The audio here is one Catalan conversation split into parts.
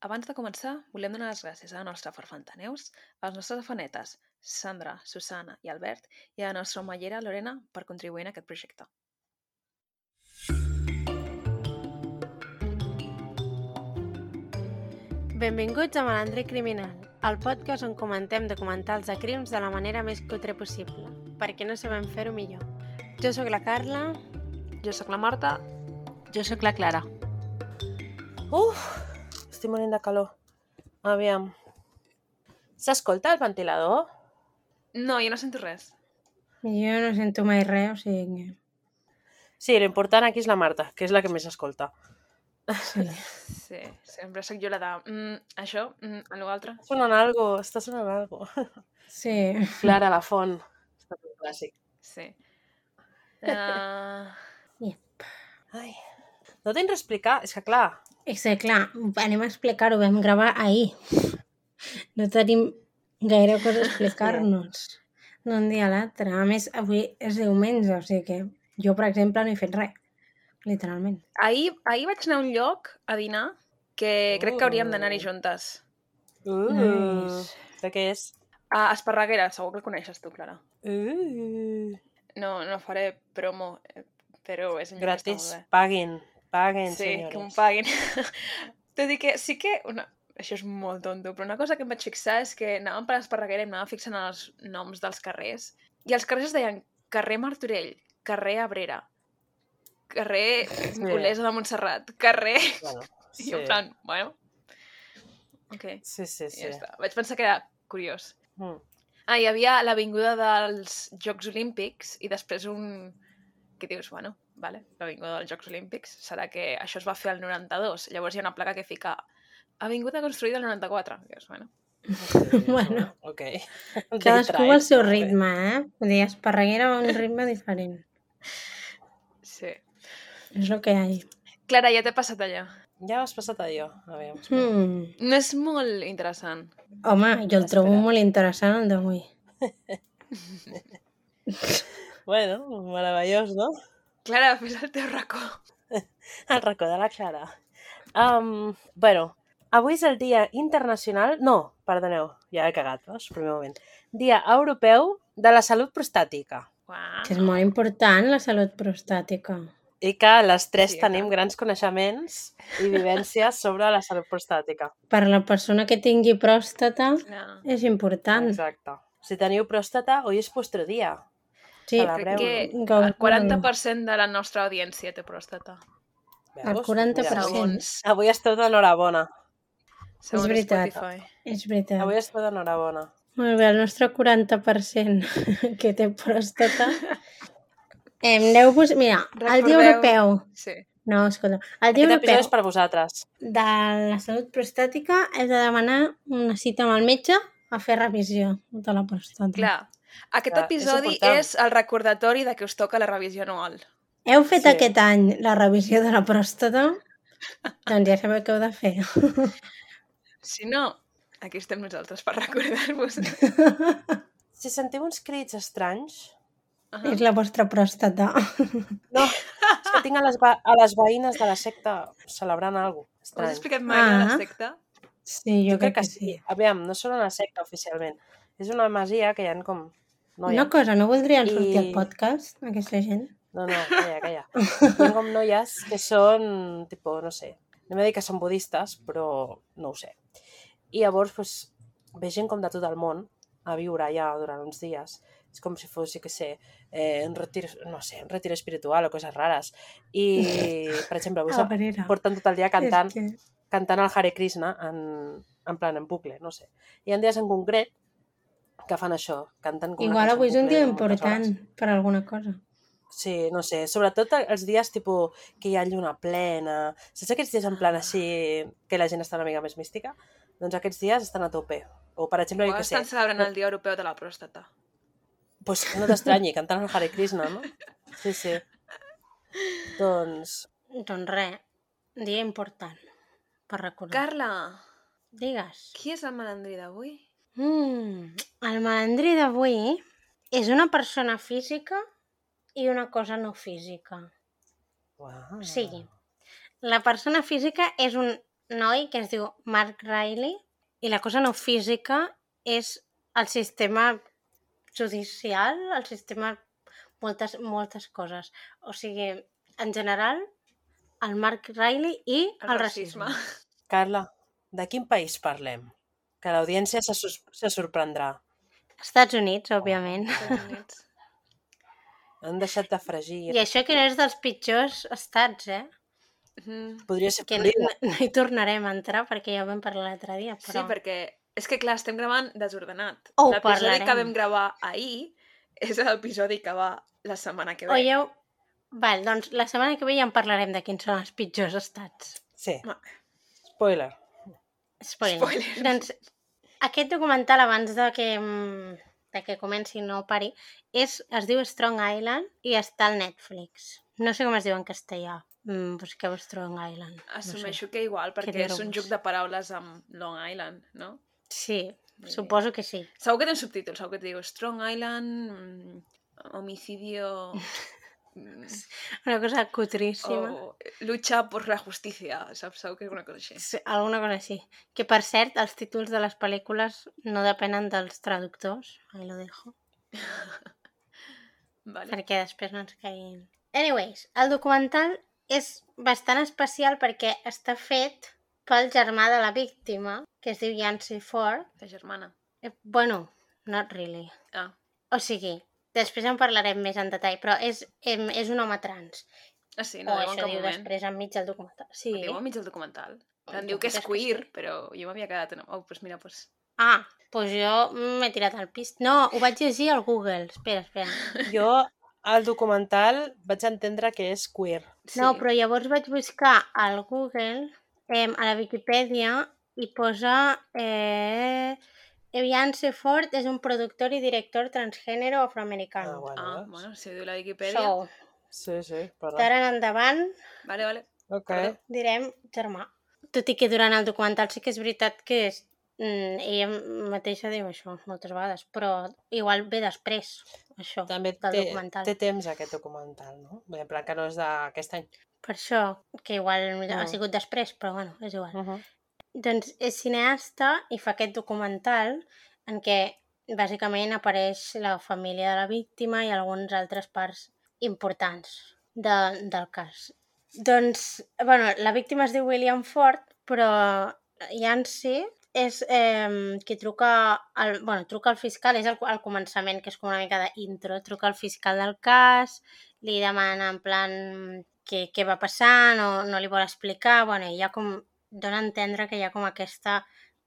Abans de començar, volem donar les gràcies a la nostra farfantaneus, als nostres afanetes, Sandra, Susana i Albert, i a la nostra omellera, Lorena, per contribuir en aquest projecte. Benvinguts a Malandre Criminal, el podcast on comentem documentals de crims de la manera més cutre possible, perquè no sabem fer-ho millor. Jo sóc la Carla. Jo sóc la Marta. Jo sóc la Clara. Uf, estic morint de calor. Aviam. S'escolta el ventilador? No, jo no sento res. Jo no sento mai res, o sigui que... Sí, l'important aquí és la Marta, que és la que més escolta. Sí. Sí, sempre sóc jo la de... Mm, això, mm, a l'altre. Està sonant algo, està sonant algo. sí. Clara, la font. Està un clàssic. Sí. Uh, Yep. Ai. No tens res a explicar? És que clar, És que, clar, anem a explicar-ho, vam gravar ahir. No tenim gaire cosa a explicar-nos d'un dia a l'altre. A més, avui és diumenge, o sigui que jo, per exemple, no he fet res, literalment. ahir, ahir vaig anar a un lloc a dinar que crec que hauríem d'anar-hi juntes. uh, Nice. de què és? A Esparreguera, segur que el coneixes tu, Clara. Uh, No, no faré promo, eh, però és un lloc que està gratis, molt bé. paguin, paguin, Sí, senyores. que em paguin. Tot i que sí que... Una... Això és molt tonto, però una cosa que em vaig fixar és que anàvem per Esparreguera i em anava fixant els noms dels carrers. I els carrers es deien carrer Martorell, carrer Abrera, carrer Sí. Olesa de Montserrat, carrer... Bueno, Sí. I en plan, bueno... Ok, Sí, sí, sí. sí. ja està. Vaig pensar que era curiós. Mm. Ah, hi havia l'avinguda dels Jocs Olímpics i després un... que dius, bueno, vale, l'avinguda dels Jocs Olímpics serà que això es va fer al 92. Llavors hi ha una placa que fica avinguda construïda al 94. I dius, bueno, Sí, Bueno. Ok. Cadascú al seu ritme, eh? Vull dir, Esparreguera va a un ritme diferent. sí. És el que hi ha. Clara, ja t'he passat allà. Ja m'has passat allò. A veure. Hmm. No és molt interessant. Home, jo el trobo molt interessant, el d'avui. Bueno, meravellós, no? Clara, fes el teu racó. El racó de la Clara. Um, bueno, avui és el dia internacional... No, perdoneu, ja he cagat, el primer moment. Dia europeu de la salut prostàtica. Uau. Que és molt important, la salut prostàtica. I que les tres Sí, tenim clar. grans coneixements i vivències sobre la salut prostàtica. Per a la persona que tingui pròstata No. és important. Exacte. Si teniu pròstata, hoy és vostre dia. Sí, Celebreu. Crec que el 40% de la nostra audiència té pròstata. El Veus? 40%. Mira, Segons, Avui esteu d'enhorabona. segons veritat. Spotify. és veritat. Avui esteu d'enhorabona. Molt bé, el nostre 40% que té pròstata. Em Aneu-vos... Mira, el dia Recordeu- europeu... Sí. No, escolta. El dia Aquest europeu és per vosaltres. de la salut prostàtica és de demanar una cita amb el metge a fer revisió de la pròstata. Clar, aquest és episodi important. és, el recordatori de que us toca la revisió anual. Heu fet Sí. aquest any la revisió de la pròstata? doncs ja sabeu què heu de fer. Si no, aquí estem nosaltres per recordar-vos. Si sentiu uns crits estranys... Uh És la vostra pròstata. No, és que tinc a les, a les veïnes de la secta celebrant alguna cosa Us he estrany. explicat mai ah. la Ah. secta? Sí, jo, Jo crec que sí. Aviam, no són una secta oficialment. És una masia que hi ha com... Noies. Una cosa, no voldrien sortir al I- podcast, aquesta gent? No, no, calla, calla. Hi ha com noies que són, tipo, no sé, no m'he dit que són budistes, però no ho sé. I llavors, pues, ve gent com de tot el món a viure allà durant uns dies. És com si fos, jo què sé, eh, un retir, no sé, un retir espiritual o coses rares. I, per exemple, avui ah, porten tot el dia cantant, És que... cantant el Hare Krishna en, en plan, en bucle, no sé. Hi ha dies en concret que fan això, canten com Igual avui és un dia important hores. per alguna cosa. Sí, no sé, sobretot els dies tipus que hi ha lluna plena, saps aquests dies en plan així que la gent està una mica més mística? Doncs aquests dies estan a tope. O per exemple, jo què sé, estan celebrant el Dia Europeu de la Pròstata. pues no t'estranyi, cantant el Hare Krishna, no? Sí, sí. Doncs, Doncs res, dia important per recordar. Carla, Digues. qui és el malandrí d'avui? Mm, el malandrí d'avui és una persona física i una cosa no física. uau. O sigui, la persona física és un noi que es diu Mark Riley i la cosa no física és el sistema judicial, el sistema... moltes, moltes coses. O sigui, en general, el Mark Riley i el, El racisme. racisme. Carla, de quin país parlem? Que l'audiència se, se sorprendrà. Estats Units, òbviament. Estats Units. Han deixat de fregir. I això que no és dels pitjors estats, eh? Mhm. Podria ser Que no, Florida. no hi tornarem a entrar perquè ja ho vam parlar l'altre dia, Sí, però... perquè és que clar, estem gravant desordenat. Oh, L'episodi que vam gravar ahir és l'episodi que va la setmana que ve. Oieu... Val, doncs la setmana que ve ja en parlarem de quins són els pitjors estats. Sí. Ma- Spoiler. Spoiler. Spoiler. Doncs aquest documental, abans de que, mm, de que comenci no pari, és, es diu Strong Island i està al Netflix. No sé com es diu en castellà. Mm, busqueu Strong Island. Assumeixo que igual, perquè és un joc de paraules amb Long Island, no? Sí, Muy bé. suposo que sí. Segur que tens subtítols, segur que et diu Strong Island, mm, homicidio Una cosa cutríssima. o lucha por la justicia, saps? Segur que és una cosa així. Sí, alguna cosa així. Que, per cert, els títols de les pel·lícules no depenen dels traductors. Ahí lo dejo. Vale. perquè després no ens caiguin. Anyways, el documental és bastant especial perquè està fet pel germà de la víctima, que es diu Yancy Ford. La germana. Eh, bueno, not really. Ah, O sigui, després en parlarem més en detall, però és, em, és un home trans. ah sí, No, o això diu moment. després enmig del documental. Sí. Ho diu enmig del documental. Em diu que és queer, sí. però jo m'havia quedat... En... Oh, doncs mira, doncs... Ah, doncs jo m'he tirat al pis. No, ho vaig llegir al Google. Espera, espera. Jo, al documental, vaig entendre que és queer. Sí. No, però llavors vaig buscar al Google, eh, a la Viquipèdia, i posa... Eh, Eviance Ford és un productor i director transgènero Ah, afroamericano. bueno, Ah, bueno, si ho diu la Viquipèdia... so, Sí, sí, perdó. d'ara en endavant Vale, vale. Ok. perdó. direm germà. Tot i que durant el documental sí que és veritat que és, mm, ella mateixa diu això moltes vegades, però igual ve després, això, També del té, documental. té temps aquest documental, no? Bé, En plan que no és d'aquest any. Per això, que igual Ah. ha sigut després, però bueno, és igual. Uh -huh. Doncs és cineasta i fa aquest documental en què bàsicament apareix la família de la víctima i alguns altres parts importants de, del cas. Doncs, bueno, la víctima es diu William Ford, però Yancy és eh, qui truca al, bueno, truca al fiscal, és al, començament, que és com una mica d'intro, truca al fiscal del cas, li demana en plan què, què va passar, no, no li vol explicar, bueno, hi ha com, dona a entendre que hi ha com aquesta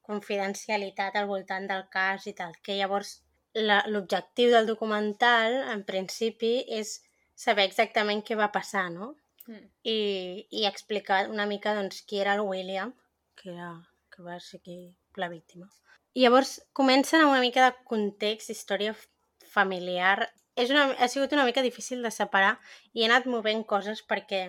confidencialitat al voltant del cas i tal, que llavors la- l'objectiu del documental, en principi, és saber exactament què va passar, no? Mm. I, i explicar una mica doncs, qui era el William, que, era, que va ser qui, la víctima. I llavors comencen amb una mica de context, història familiar. És una, ha sigut una mica difícil de separar i he anat movent coses perquè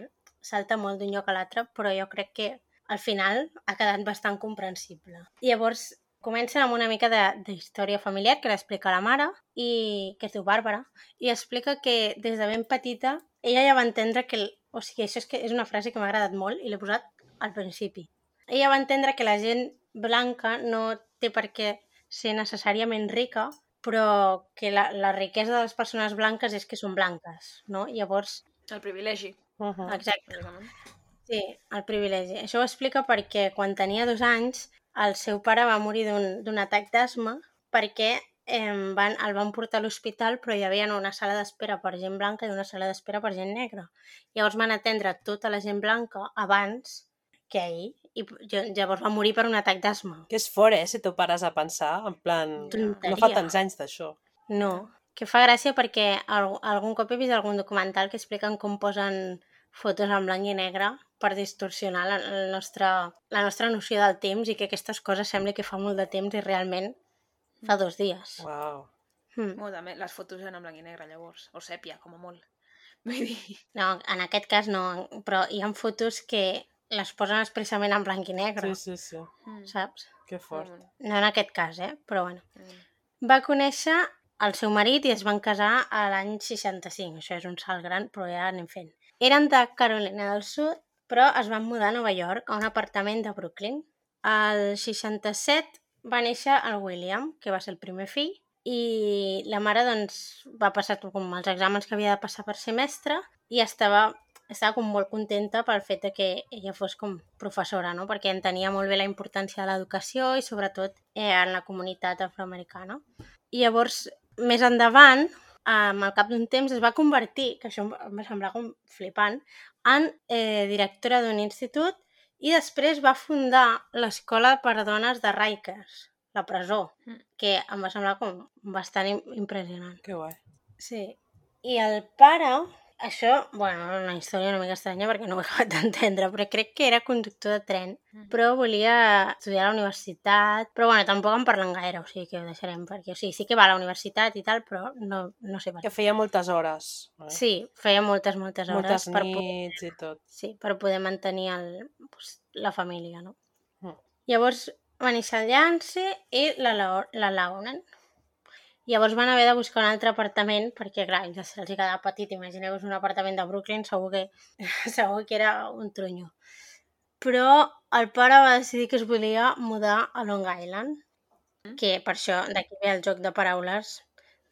salta molt d'un lloc a l'altre, però jo crec que al final ha quedat bastant comprensible. Llavors comencen amb una mica de- d'història familiar que l'explica la mare, i que es diu Bàrbara, i explica que des de ben petita ella ja va entendre que... el- O sigui, això és, que és una frase que m'ha agradat molt i l'he posat al principi. Ella va entendre que la gent blanca no té per què ser necessàriament rica, però que la, la riquesa de les persones blanques és que són blanques, no? Llavors, El privilegi, Uh -huh. exacte, bàsicament. Sí, el privilegi. Això ho explica perquè quan tenia dos anys el seu pare va morir d'un atac d'asma perquè eh, van, el van portar a l'hospital però hi havia una sala d'espera per gent blanca i una sala d'espera per gent negra. Llavors van atendre tota la gent blanca abans que ell i llavors va morir per un atac d'asma. Que és fort, eh, si t'ho pares a pensar, en plan... Tonteria. No fa tants anys d'això. No, que fa gràcia perquè al, algun cop he vist algun documental que expliquen com posen fotos en blanc i negre per distorsionar la, la, nostra, la nostra noció del temps i que aquestes coses sembla que fa molt de temps i realment fa dos dies. Uau. Mm. Molt també, les fotos eren en blanc i negre, llavors. O sèpia, com a molt. Vull dir... No, en aquest cas no, però hi ha fotos que les posen expressament en blanc i negre, Sí, sí, sí. Mm. saps? Que fort. Mm. No en aquest cas, eh? Però bueno. Mm. Va conèixer el seu marit i es van casar a l'any 65. Això és un salt gran, però ja anem fent. Eren de Carolina del Sud però es van mudar a Nova York, a un apartament de Brooklyn. Al 67 va néixer el William, que va ser el primer fill, i la mare doncs, va passar com els exàmens que havia de passar per semestre i estava, estava com molt contenta pel fet de que ella fos com professora, no? perquè entenia molt bé la importància de l'educació i sobretot eh, en la comunitat afroamericana. I llavors, més endavant, amb el cap d'un temps es va convertir, que això em va semblar com flipant, en eh, directora d'un institut i després va fundar l'escola per a dones de Rikers, la presó, Mm. que em va semblar com bastant im- impressionant. Que guai. Sí. I el pare, això, bueno, és una història una mica estranya perquè no ho he acabat d'entendre, però crec que era conductor de tren, però volia estudiar a la universitat, però bueno, tampoc en parlen gaire, o sigui que ho deixarem, perquè o sigui, sí que va a la universitat i tal, però no, no sé per Que feia moltes hores. Eh? Sí, feia moltes, moltes hores Moltes per, nits i tot. sí, per poder mantenir el, pues, la família, no? Mm. Llavors va néixer el Lance i la, Lau- la Lauren. Llavors van haver de buscar un altre apartament perquè, clar, ja se'ls quedava petit. Imagineu-vos un apartament de Brooklyn, segur que, segur que era un trunyo. Però el pare va decidir que es volia mudar a Long Island, que per això d'aquí ve el joc de paraules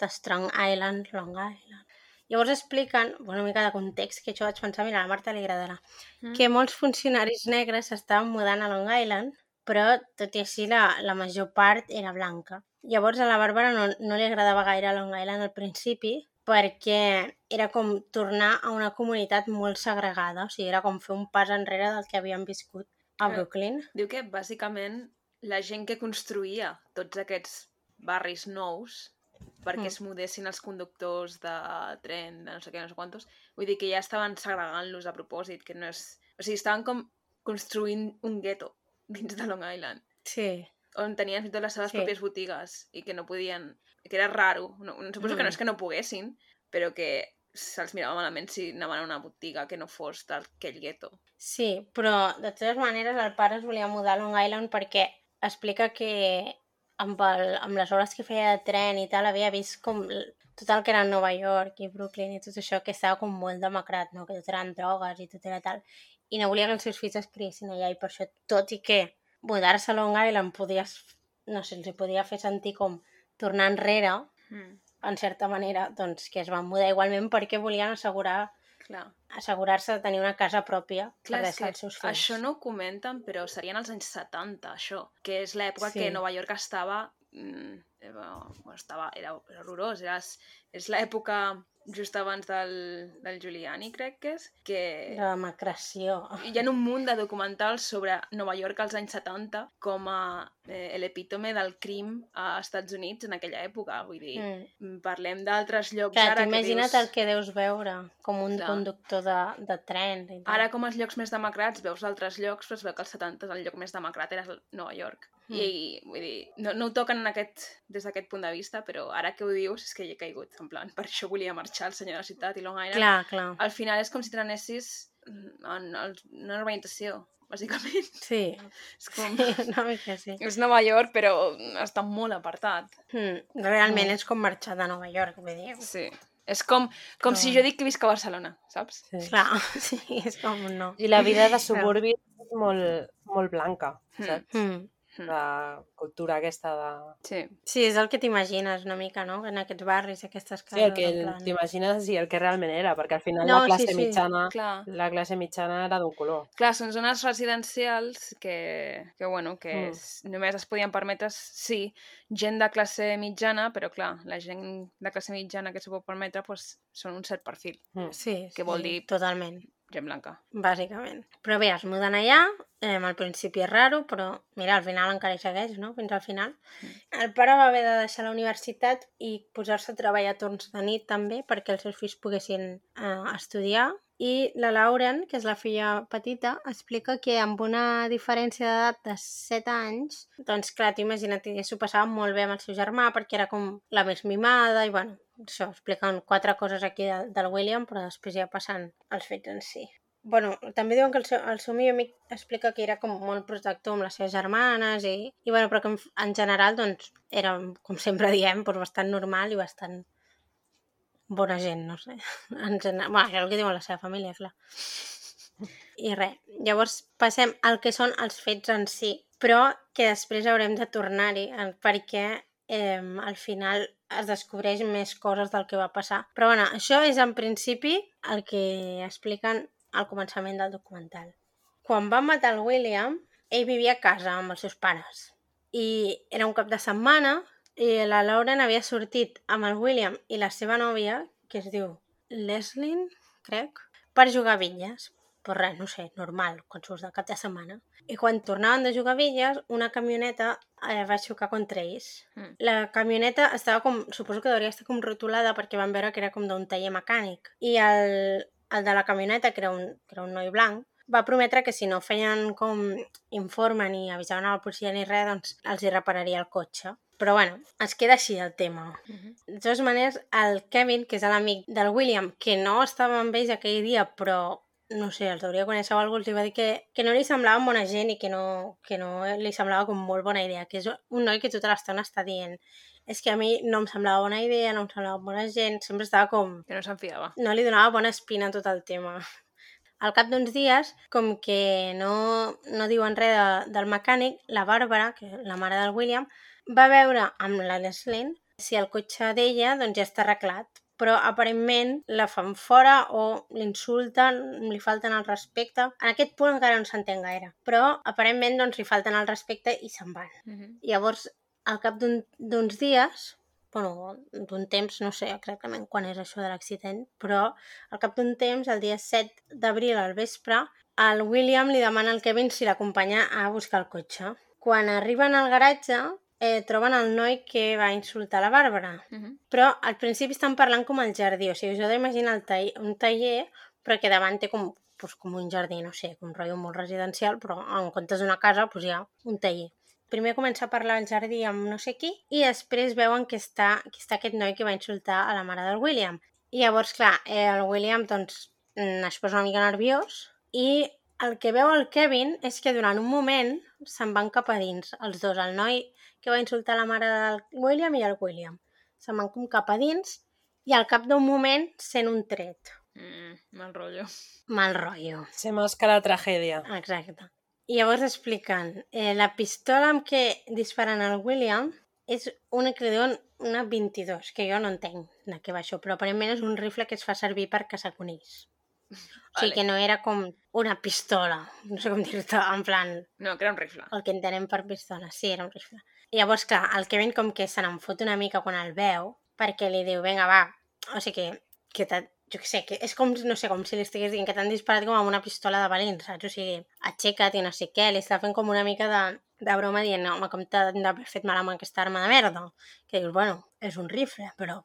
de Strong Island, Long Island. Llavors expliquen, una mica de context, que això vaig pensar, mira, a la Marta li agradarà, Mm. que molts funcionaris negres s'estaven mudant a Long Island, però tot i així la, la major part era blanca. Llavors a la Bàrbara no, no li agradava gaire Long Island al principi perquè era com tornar a una comunitat molt segregada, o sigui, era com fer un pas enrere del que havien viscut a. Brooklyn. Diu que, bàsicament, la gent que construïa tots aquests barris nous perquè Mm. es mudessin els conductors de tren, de no sé què, no sé quantos, vull dir que ja estaven segregant-los a propòsit, que no és... O sigui, estaven com construint un gueto dins de Long Island, Sí. On tenien fins i tot les seves Sí. pròpies botigues i que no podien... que era raro. No, suposo que no Mm. és que no poguessin, però que se'ls mirava malament si anaven a una botiga que no fos d'aquell gueto. Sí, però de totes maneres el pare es volia mudar a Long Island perquè explica que amb, el, amb les hores que feia de tren i tal havia vist com tot el que era Nova York i Brooklyn i tot això que estava com molt demacrat, no? que tot eren drogues i tot era tal. I no volia que els seus fills es criessin allà i per això, tot i que mudar-se a Long Island podies, no sé, els hi podia fer sentir com tornar enrere, Mm. en certa manera, doncs que es van mudar igualment perquè volien assegurar assegurar-se de tenir una casa pròpia Clar, per deixar els seus fills. això no ho comenten, però serien els anys 70, això, que és l'època Sí. que Nova York estava... Mm, eh, bueno, estava era, era horrorós, era, és l'època just abans del, del Giuliani, crec que és, que La demacració. hi ha un munt de documentals sobre Nova York als anys 70 com a eh, l'epítome del crim a Estats Units en aquella època, vull dir, Mm. parlem d'altres llocs Clar, ara que imagina't dius... el que deus veure com un Clar. conductor de, de tren. I tal. Ara, com els llocs més demacrats, veus altres llocs, però es veu que als 70 el lloc més demacrat era Nova York. Mm. Mm. I, vull dir, no, no ho toquen en aquest, des d'aquest punt de vista, però ara que ho dius és que hi he caigut. En plan, per això volia marxar el senyor de la ciutat i Long Island. Clar, clar. Al final és com si t'anessis en, en una urbanització, bàsicament. Sí, És com... sí, una mica sí. És Nova York, però està molt apartat. Mm. Realment Mm. és com marxar de Nova York, vull dir. Sí. És com, com Però- si jo dic que visc a Barcelona, saps? Sí. Clar, sí, és com no. I la vida de suburbi és molt, molt blanca, Mm. saps? Mm. La cultura aquesta de... Sí. Sí, és el que t'imagines una mica, no? En aquests barris, aquestes cases. Sí, el que t'imagines i el que realment era, perquè al final No, la classe sí, sí. mitjana Clar. la classe mitjana era d'un color. Clar, són zones residencials que, que bueno, que Mm. es, només es podien permetre, sí, gent de classe mitjana, però clar, la gent de classe mitjana que s'ho pot permetre pues, són un cert perfil, Mm. Sí, Què vol sí, dir? Totalment. Gent blanca. Bàsicament. Però bé, es muden allà, eh, al principi és raro, però mira, al final encara hi segueix, no? Fins al final. El pare va haver de deixar la universitat i posar-se a treballar a torns de nit també perquè els seus fills poguessin eh, estudiar. I la Lauren, que és la filla petita, explica que amb una diferència d'edat de 7 anys, doncs clar, tu imagina't, ella s'ho passava molt bé amb el seu germà perquè era com la més mimada i bueno, això, expliquen quatre coses aquí de, del William, però després ja passen els fets en si. Bueno, també diuen que el seu, el seu millor amic explica que era com molt protector amb les seves germanes i, i bueno, però que en, en general doncs era, com sempre diem, doncs bastant normal i bastant bona gent, no sé. En general, bueno, és el que diuen la seva família, clar. I res, llavors passem al que són els fets en si, però que després haurem de tornar-hi, perquè eh, al final es descobreix més coses del que va passar. Però bueno, això és en principi el que expliquen al començament del documental. Quan van matar el William, ell vivia a casa amb els seus pares. I era un cap de setmana i la Lauren havia sortit amb el William i la seva nòvia, que es diu Leslin, crec, per jugar a bitlles. Però res, no sé, normal, quan surts del cap de setmana. I quan tornaven de jugar a bitlles, una camioneta eh, va xocar contra ells. Mm. La camioneta estava com, suposo que hauria estar com rotulada perquè van veure que era com d'un taller mecànic. I el, el de la camioneta, que era, un, que era un noi blanc, va prometre que si no feien com informe ni avisaven a la policia ni res, doncs els hi repararia el cotxe. Però bueno, es queda així el tema. Mhm. De totes maneres, el Kevin, que és l'amic del William, que no estava amb ells aquell dia, però no sé, els hauria conèixer o alguna cosa, els va dir que, que no li semblava bona gent i que no, que no li semblava com molt bona idea, que és un noi que tota l'estona està dient és que a mi no em semblava bona idea, no em semblava bona gent, sempre estava com... Que no se'n fiava. no li donava bona espina a tot el tema. Al cap d'uns dies, com que no, no diuen res de, del mecànic, la Bàrbara, que és la mare del William, va veure amb la Leslyn si el cotxe d'ella doncs, ja està arreglat. Però aparentment la fan fora o l'insulten, li falten el respecte. En aquest punt encara no s'entén gaire. Però aparentment doncs, li falten el respecte i se'n van. Mhm. Llavors, al cap d'un- d'uns dies, bueno, d'un temps, no sé exactament quan és això de l'accident, però al cap d'un temps, el dia 7 d'abril al vespre, el William li demana al Kevin si l'acompanya a buscar el cotxe. Quan arriben al garatge, eh, troben el noi que va insultar la Bàrbara. Mhm. Però al principi estan parlant com al jardí, o sigui, us heu d'imaginar el taller, un taller, però que davant té com, doncs, com un jardí, no sé, un rotllo molt residencial, però en comptes d'una casa doncs, hi ha un taller. Primer comença a parlar al jardí amb no sé qui i després veuen que està, que està aquest noi que va insultar a la mare del William. I llavors, clar, eh, el William doncs, mm, es posa una mica nerviós i el que veu el Kevin és que durant un moment se'n van cap a dins, els dos, el noi que va insultar la mare del William i el William. Se'n van com cap a dins i al cap d'un moment sent un tret. Mm, mal rotllo. Mal rotllo. Se masca la tragèdia. Exacte. I llavors expliquen, eh, la pistola amb què disparen al William és una que li diuen una 22, que jo no entenc de què va això, però aparentment és un rifle que es fa servir per caçar conills. O sigui Vale. que no era com una pistola, no sé com dir-te, en plan, No, que era un rifle. el que entenem per pistola, sí, era un rifle. Llavors, clar, el Kevin com que se n'en fot una mica quan el veu, perquè li diu, vinga, va, o sigui que, que jo què sé, que és com, no sé, com si li estigués dient que t'han disparat com amb una pistola de valent, saps? O sigui, aixeca't i no sé què, li està fent com una mica de, de broma dient, home, com t'han d'haver fet mal amb aquesta arma de merda? Que dius, bueno, és un rifle, però...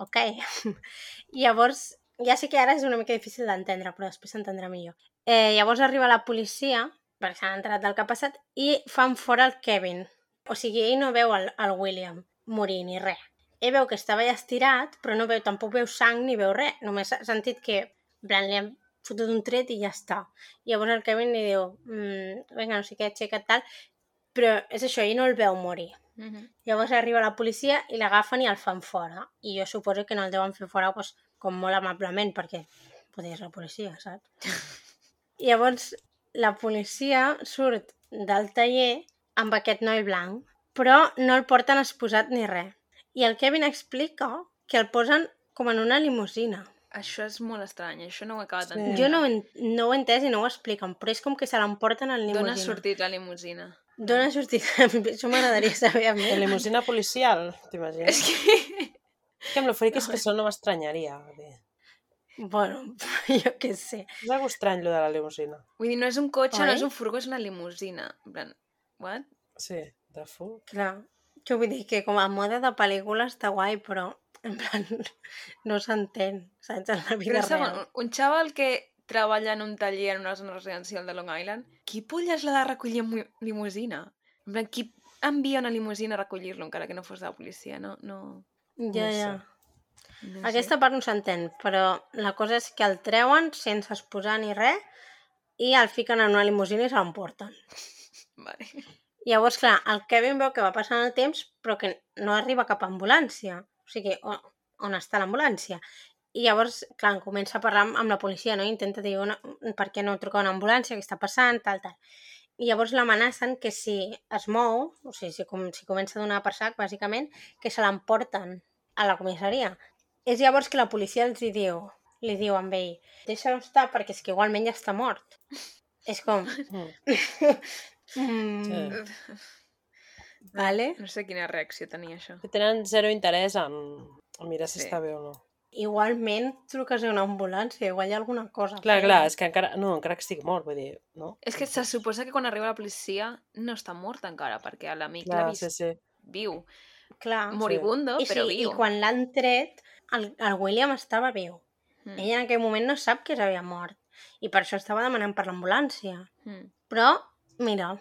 Ok. I llavors, ja sé que ara és una mica difícil d'entendre, però després s'entendrà millor. Eh, llavors arriba la policia, perquè s'han enterat del que ha passat, i fan fora el Kevin. O sigui, ell no veu el, el William morir ni res. Ell veu que estava allà estirat, però no veu, tampoc veu sang ni veu res. Només ha sentit que plan, li han fotut un tret i ja està. I llavors el Kevin li diu, mmm, vinga, no sé què, aixeca't tal, però és això, ell no el veu morir. Mhm. Llavors arriba la policia i l'agafen i el fan fora. I jo suposo que no el deuen fer fora doncs, com molt amablement, perquè poder és la policia, saps? I llavors la policia surt del taller amb aquest noi blanc, però no el porten exposat ni res. I el Kevin explica que el posen com en una limusina. Això és molt estrany, això no ho he acabat Sí. d'entendre. Jo no, ho no ho he entès i no ho expliquen, però és com que se l'emporten en limusina. D'on ha sortit la limusina? D'on ha sortit? Això m'agradaria saber a mi. En limusina policial, t'imagines? És que... Que amb lo friquis que són no m'estranyaria. Bueno, jo què sé. És algo estrany, lo de la limusina. Vull dir, no és un cotxe, no Oi? és un furgó, és una limusina. En plan, what? Sí, de fu. Clar, jo vull dir que com a mode de pel·lícula està guai, però en plan no s'entén, saps? En la vida Però real. un, un xaval que treballa en un taller en una zona residencial de Long Island, qui polles l'ha de recollir amb mu- limusina? En plan, qui envia una limusina a recollir-lo encara que no fos de la policia? No, no, Ja, no ja. sé. no Aquesta part no s'entén, però la cosa és que el treuen sense exposar ni res i el fiquen en una limusina i se l'emporten. Vale. Llavors, clar, el Kevin veu que va passant el temps però que no arriba cap ambulància. O sigui, on, on està l'ambulància? I llavors, clar, comença a parlar amb, la policia, no? Intenta dir una, per què no trucar una ambulància, què està passant, tal, tal. I llavors l'amenacen que si es mou, o sigui, si, com, si comença a donar per sac, bàsicament, que se l'emporten a la comissaria. És llavors que la policia els hi diu, li diu amb ell, deixa-lo estar perquè és que igualment ja està mort. És com... Mm. Sí. vale. No sé quina reacció tenia això. Que tenen zero interès en, en mirar si Sí. està bé o no. Igualment truques a una ambulància, igual hi ha alguna cosa. Clar, clar, és que encara, no, encara que estigui mort, vull dir, no? És que se suposa que quan arriba la policia no està mort encara, perquè l'amic l'ha vist sí, sí. viu. Clar. Moribundo, I, però sí, viu. I quan l'han tret, el, el William estava viu. Mm. Ella en aquell moment no sap que s'havia mort. I per això estava demanant per l'ambulància. Mm. Però, mira,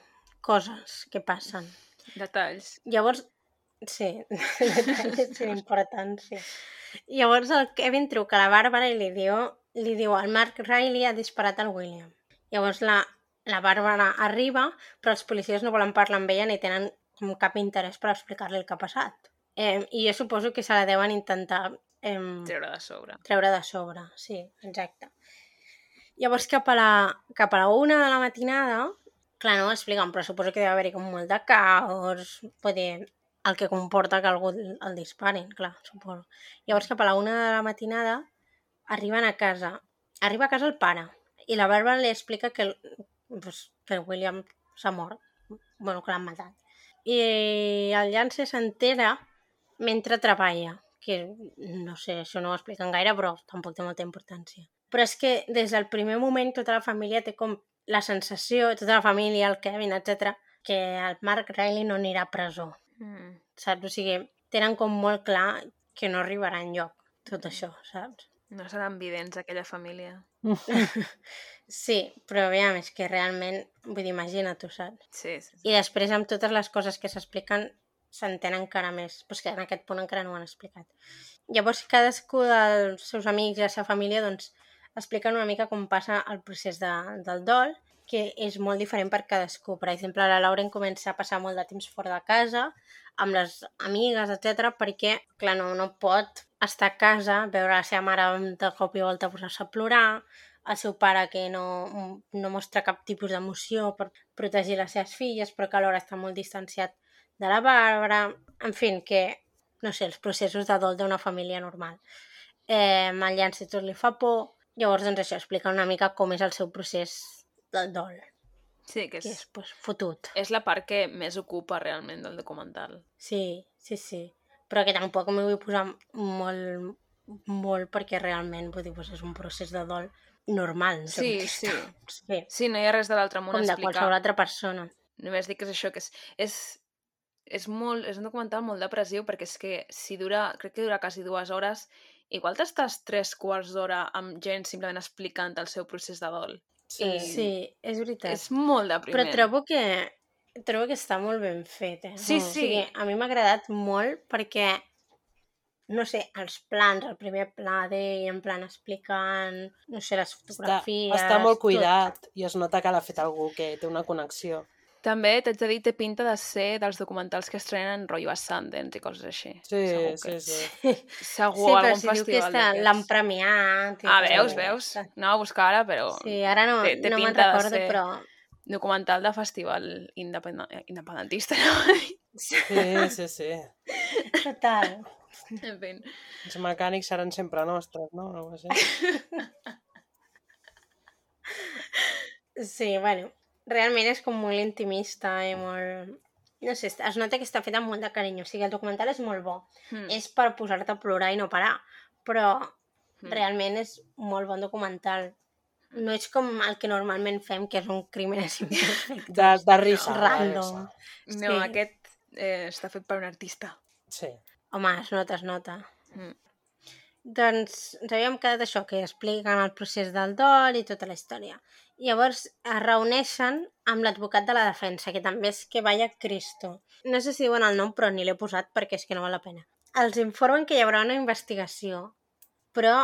coses que passen. Detalls. Llavors, sí, detalls sin importància. Llavors el Kevin truca a la Bàrbara i li diu, li diu el Mark Riley ha disparat al William. Llavors la, la Bàrbara arriba, però els policies no volen parlar amb ella ni tenen com cap interès per explicar-li el que ha passat. Eh, I jo suposo que se la deuen intentar eh, Treure de sobre. treure de sobre, sí, exacte. Llavors cap a la, cap a la una de la matinada, clar, no ho expliquen, però suposo que deu haver-hi com molt de caos, dir, el que comporta que algú el, disparin, clar, suposo. Llavors cap a la una de la matinada arriben a casa, arriba a casa el pare, i la Bàrbara li explica que pues, que el William s'ha mort, bueno, que l'han matat. I el Lance s'entera mentre treballa, que no sé, això no ho expliquen gaire, però tampoc té molta importància. Però és que des del primer moment tota la família té com la sensació, tota la família, el Kevin, etc, que el Mark Riley no anirà a presó, Mm. saps? O sigui, tenen com molt clar que no arribarà enlloc tot això, saps? No seran vidents, aquella família. Sí, però aviam, és que realment, vull dir, imagina tu, saps? Sí, sí. sí. I després amb totes les coses que s'expliquen s'entén encara més, però és que en aquest punt encara no ho han explicat. Llavors cadascú dels seus amics i la seva família doncs, expliquen una mica com passa el procés de, del dol, que és molt diferent per cadascú. Per exemple, la Lauren comença a passar molt de temps fora de casa, amb les amigues, etc perquè, clar, no, no pot estar a casa, veure la seva mare de cop i volta posar-se a plorar, el seu pare que no, no mostra cap tipus d'emoció per protegir les seves filles, però que alhora està molt distanciat de la Bàrbara, en fi, que, no sé, els processos de dol d'una família normal. Eh, el Llanci tot li fa por, llavors doncs això explica una mica com és el seu procés del dol, Sí, que que és, és pues, fotut. és la part que més ocupa realment del documental. Sí, sí, sí. Però que tampoc m'hi vull posar molt, molt perquè realment vull dir, pues, és un procés de dol normal. Sí, sí. sí. Sí, no hi ha res de l'altre món Com a de explicar. qualsevol altra persona. Només dic que és això, que és, és, és, molt, és un documental molt depressiu perquè és que si dura, crec que dura quasi dues hores, igual t'estàs tres quarts d'hora amb gent simplement explicant el seu procés de dol. Sí. I Sí, és veritat. És molt Però depriment. trobo que trobo que està molt ben fet, eh? Sí, O sí. sigui, a mi m'ha agradat molt perquè, no sé, els plans, el primer pla d'ell, en plan explicant, no sé, les Està, fotografies... està molt tot. cuidat i es nota que l'ha fet algú que té una connexió. També, t'haig de dir, té pinta de ser dels documentals que estrenen rotllo a Sundance i coses així. Sí, Segur sí, que- sí. Segur Sí, però algun si diu que festival està- d'aquests. l'han premiat... i Ah, veus, veus? Anava a buscar ara, però Sí, ara no, Té- té no me'n recordo, ser- però... documental de festival independent, independentista, no? Sí, sí, sí. Total. en fi. Els mecànics seran sempre nostres, no? Algo així. Sí, bueno, realment és com molt intimista i molt... No sé, es nota que està fet amb molt de carinyo. O sigui, el documental és molt bo. Mm. És per posar-te a plorar i no parar. Però Mm. realment és molt bon documental. No és com el que normalment fem, que és un crímenes imperfectes. De, de risa. de Random. risa. No, Sí. aquest eh, està fet per un artista. Sí. Home, es nota, es nota. Mm. Doncs ens havíem quedat això, que expliquen el procés del dol i tota la història. Llavors es reuneixen amb l'advocat de la defensa, que també és que vaya Cristo. No sé si diuen el nom, però ni l'he posat perquè és que no val la pena. Els informen que hi haurà una investigació, però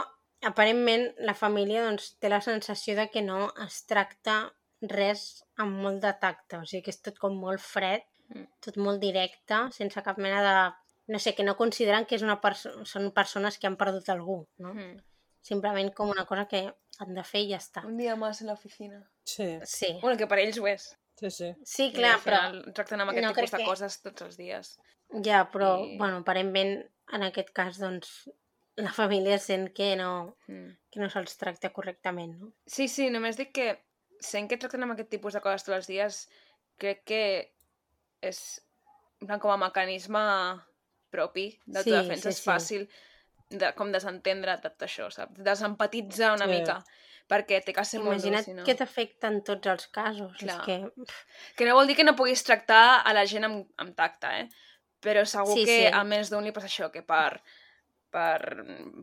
aparentment la família doncs, té la sensació de que no es tracta res amb molt de tacte, o sigui que és tot com molt fred, Mm. tot molt directe, sense cap mena de... No sé, que no consideren que és una perso són persones que han perdut algú, no? Mm. Simplement com una cosa que han de fer i ja està. Un dia més a l'oficina. Sí, Sí, Bueno, que per ells ho és. sí, sí. sí clar, al però final Tracten amb aquest no tipus de que- coses tots els dies. ja, però, I- bueno, aparentment, en aquest cas, doncs, la família sent que no, Mm. que no se'ls tracta correctament, no? Sí, sí, només dic que sent que tracten amb aquest tipus de coses tots els dies, crec que és plan, com a mecanisme propi d'autodefensa sí, és sí. fàcil de, com desentendre tot això, saps? Desempatitzar una Sí. mica, perquè té que ser molt dur, Imagina't si no. que t'afecta en tots els casos. Clar. És que... Que no vol dir que no puguis tractar a la gent amb, amb tacte, eh? Però segur Sí, que sí. a més d'un li passa això, que per, per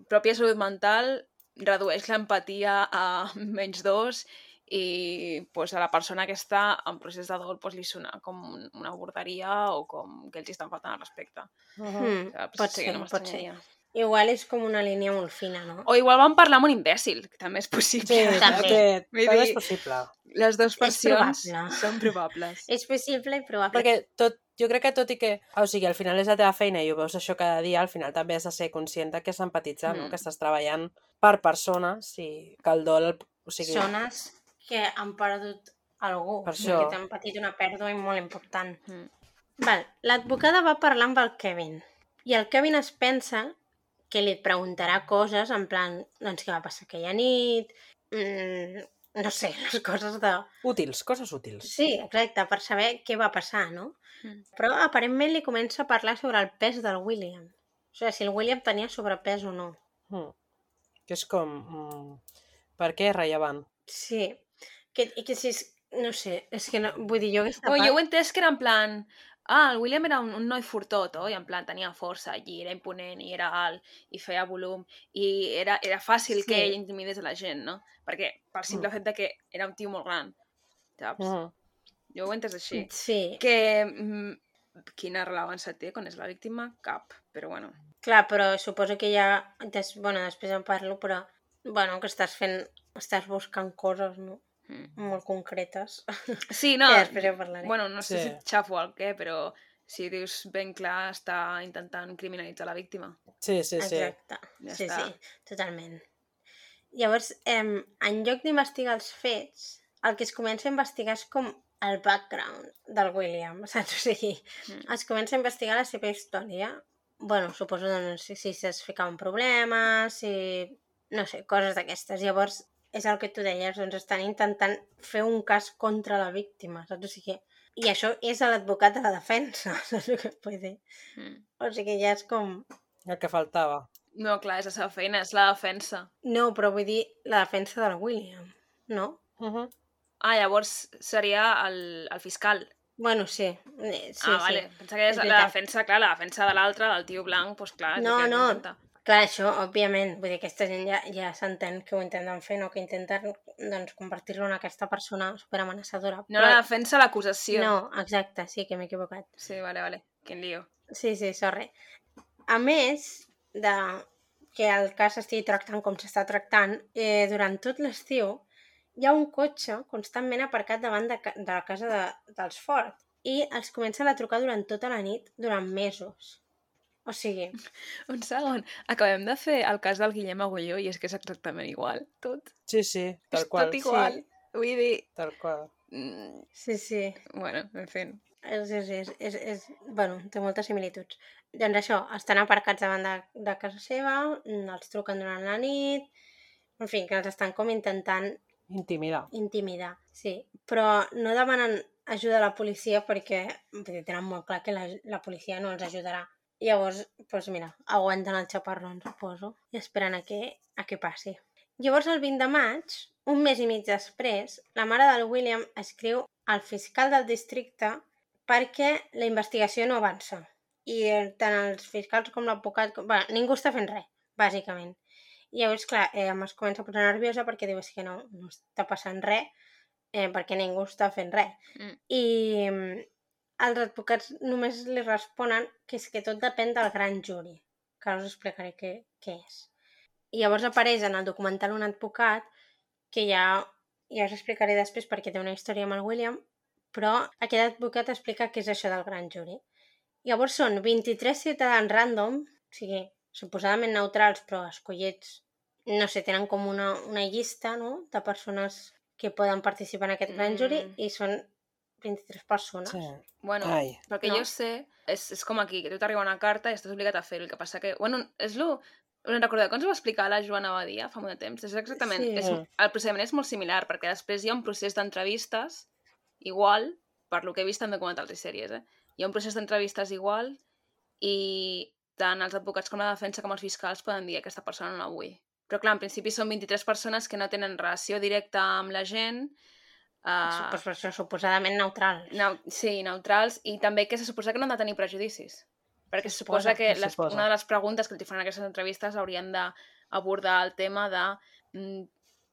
pròpia salut mental redueix l'empatia a menys dos i pues, a la persona que està en procés de dol pues, li sona com un- una borderia o com que ells estan faltant al respecte. Uh -huh. Mm, Saps? pot Sí ser, no pot ser. Igual és com una línia molt fina, no? O igual van parlar amb un imbècil, que també és possible. Sí, També. aquest, Vull també és dir- possible. Les dues versions probable. són probables. És possible i probable. Perquè tot, jo crec que tot i que, o sigui, al final és la teva feina i ho veus això cada dia, al final també has de ser conscient de que has d'empatitzar, no? Mm. Que estàs treballant per persones i que el dol, o sigui, Zones que han perdut algú, Per això. t'han patit una pèrdua molt important. Mm. Val, l'advocada va parlar amb el Kevin i el Kevin es pensa que li preguntarà coses en plan, doncs què va passar aquella nit, mm, no sé, les coses de... útils, coses útils. Sí, exacte, per saber què va passar, no? Mm. Però aparentment li comença a parlar sobre el pes del William. O sigui, si el William tenia sobrepès o no. Mm. Que és com... Mm, per què és rellevant? Sí, que, i que si és... No sé, és que no, vull dir, jo aquesta Oh, part... jo ho he entès que era en plan... Ah, el William era un, un noi fortós, oh? i en plan tenia força, i era imponent, i era alt, i feia volum, i era, era fàcil Sí. que ell intimidés a la gent, no? Perquè, per simple fet de que era un tio molt gran, saps? Mm. Jo ho he entès així. Sí, Que... Mm, quina rellevància té quan és la víctima? Cap, però bueno. clar, però suposo que ja... Des, bueno, després en parlo, però... Bueno, que estàs fent... Estàs buscant coses, no? Mm. Molt concretes. Sí, no, que després ja parlaré. bueno, no sé Sí. si xafo el què, però si dius ben clar està intentant criminalitzar la víctima. Sí, sí, sí. Exacte. Ja sí, està. sí, totalment. Llavors, em, en lloc d'investigar els fets, el que es comença a investigar és com el background del William, saps? O sigui, Mm. es comença a investigar la seva història. bueno, suposo doncs, si, si es ficava en problemes, si... no sé, coses d'aquestes. Llavors, és el que tu deies, doncs estan intentant fer un cas contra la víctima, saps? O sigui, i això és a l'advocat de la defensa, saps el que vull dir? Mm. O sigui, ja és com... El que faltava. No, clar, és la seva feina, és la defensa. No, però vull dir la defensa del William, no? Uh -huh. Ah, llavors seria el, el fiscal. Bueno, sí. eh, sí ah, sí. vale. Pensa que és, És la veritat. defensa, clar, la defensa de l'altre, del tio blanc, doncs clar, No, no. Clar, això, òbviament, vull dir, aquesta gent ja, ja s'entén que ho intenten fer, no? Que intenten, doncs, convertir-lo en aquesta persona superamenaçadora. No la defensa, l'acusació. No, exacte, sí que m'he equivocat. Sí, vale, vale. Quin lío. Sí, sí, sorry. A més de que el cas estigui tractant com s'està tractant, eh, durant tot l'estiu hi ha un cotxe constantment aparcat davant de, ca- de la casa de, dels Ford i els comencen a trucar durant tota la nit, durant mesos. O sigui, Un segon. Acabem de fer el cas del Guillem Agulló i és que és exactament igual, tot. Sí, sí, tal és qual. tot igual. Sí. Vull dir... Tal qual. mm, sí, sí, Bueno, en fi. és, és, és, és, és bueno, té moltes similituds. Doncs això, estan aparcats davant de, de casa seva, els truquen durant la nit, en fi, que els estan com intentant Intimidar. intimidar, sí. Però no demanen ajuda a la policia perquè tenen molt clar que la, la policia no els ajudarà. Llavors, doncs mira, aguanten el xaparrón, suposo, i esperen a que, a que passi. Llavors, el 20 de maig, un mes i mig després, la mare del William escriu al fiscal del districte perquè la investigació no avança. I tant els fiscals com l'advocat... com- Bueno, ningú està fent res, bàsicament. I llavors, clar, eh, es comença a posar nerviosa perquè diu "És que no, no està passant res, eh, perquè ningú està fent res. Mm. I mm, els advocats només li responen que és que tot depèn del gran juri, que ara us explicaré què, què és. I llavors apareix en el documental un advocat que ja, ja us explicaré després perquè té una història amb el William, però aquest advocat explica què és això del gran juri. Llavors són 23 ciutadans random, o sigui, suposadament neutrals, però escollits no sé, tenen com una, una llista no? de persones que poden participar en aquest gran jury Mm. i són 23 persones. Sí. Bueno, Ai. pel que No. jo sé, és, és com aquí, que tu t'arriba una carta i estàs obligat a fer-ho. El que passa que... Bueno, és lo... Us en recordeu que ens ho va explicar la Joana Badia fa molt de temps? És exactament... Sí. És, el procediment és molt similar, perquè després hi ha un procés d'entrevistes igual, per lo que he vist en documentals i sèries, eh? Hi ha un procés d'entrevistes igual i tant els advocats com la defensa com els fiscals poden dir aquesta persona no la vull. Però clar, en principi són 23 persones que no tenen relació directa amb la gent, Uh... uh, per això, suposadament neutral. Neu sí, neutrals, i també que se suposa que no han de tenir prejudicis. Perquè se suposa, suposa, que se les, suposa. una de les preguntes que fan en aquestes entrevistes haurien d'abordar el tema de mm,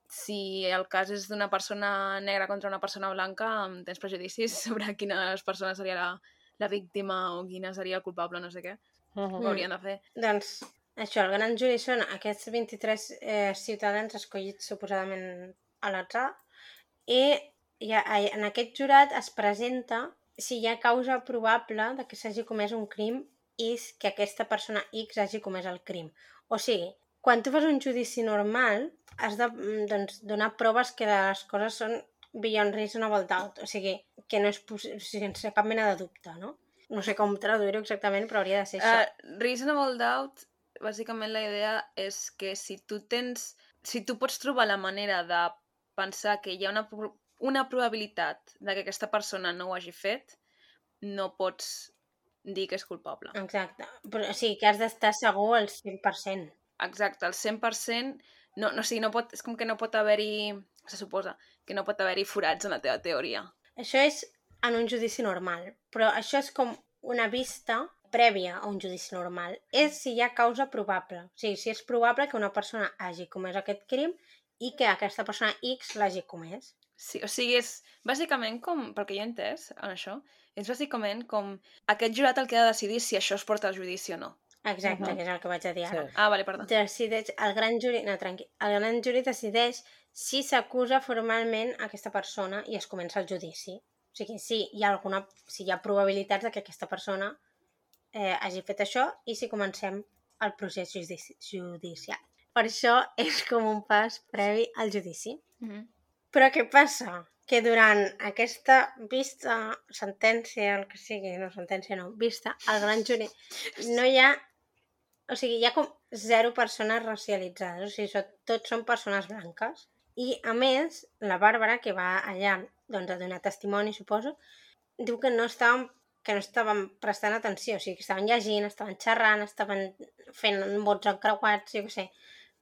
si el cas és d'una persona negra contra una persona blanca, tens prejudicis sobre quina de les persones seria la, la víctima o quina seria el culpable, no sé què. Mhm. Ho haurien de fer. Doncs això, el gran jury són aquests 23 eh, ciutadans escollits suposadament a l'atzar i ha, en aquest jurat es presenta si hi ha causa probable de que s'hagi comès un crim i que aquesta persona X hagi comès el crim. O sigui, quan tu fas un judici normal, has de mm, doncs, donar proves que les coses són beyond reasonable doubt, o sigui, que no és possible, sense cap mena de dubte, no? No sé com traduir-ho exactament, però hauria de ser això. Uh, reasonable doubt, bàsicament la idea és que si tu tens... Si tu pots trobar la manera de pensar que hi ha una, una probabilitat de que aquesta persona no ho hagi fet, no pots dir que és culpable. Exacte. Però, o sigui, que has d'estar segur al 100%. Exacte, el 100%... No, no, o sigui, no pot, és com que no pot haver-hi... Se suposa que no pot haver-hi forats en la teva teoria. Això és en un judici normal, però això és com una vista prèvia a un judici normal. És si hi ha causa probable. O sigui, si és probable que una persona hagi comès aquest crim i que aquesta persona X l'hagi comès. Sí, o sigui, és bàsicament com, pel que jo he entès en això, és bàsicament com aquest jurat el que ha de decidir si això es porta al judici o no. Exacte, Mhm. que és el que vaig a dir ara. Sí. Ah, vale, perdó. decideix, el gran jury, no, tranqui, el gran jury decideix si s'acusa formalment aquesta persona i es comença el judici. O sigui, si hi ha, alguna, si hi ha probabilitats de que aquesta persona eh, hagi fet això i si comencem el procés judici judicial. Per això és com un pas previ al judici. Mm -hmm. Però què passa? Que durant aquesta vista, sentència, el que sigui, no sentència no, vista, al gran jury, no hi ha... O sigui, hi ha com zero persones racialitzades, o sigui, tots són persones blanques. I, a més, la Bàrbara, que va allà doncs, a donar testimoni, suposo, diu que no estaven que no estaven prestant atenció, o sigui, que estaven llegint, estaven xerrant, estaven fent vots encreuats, jo què sé,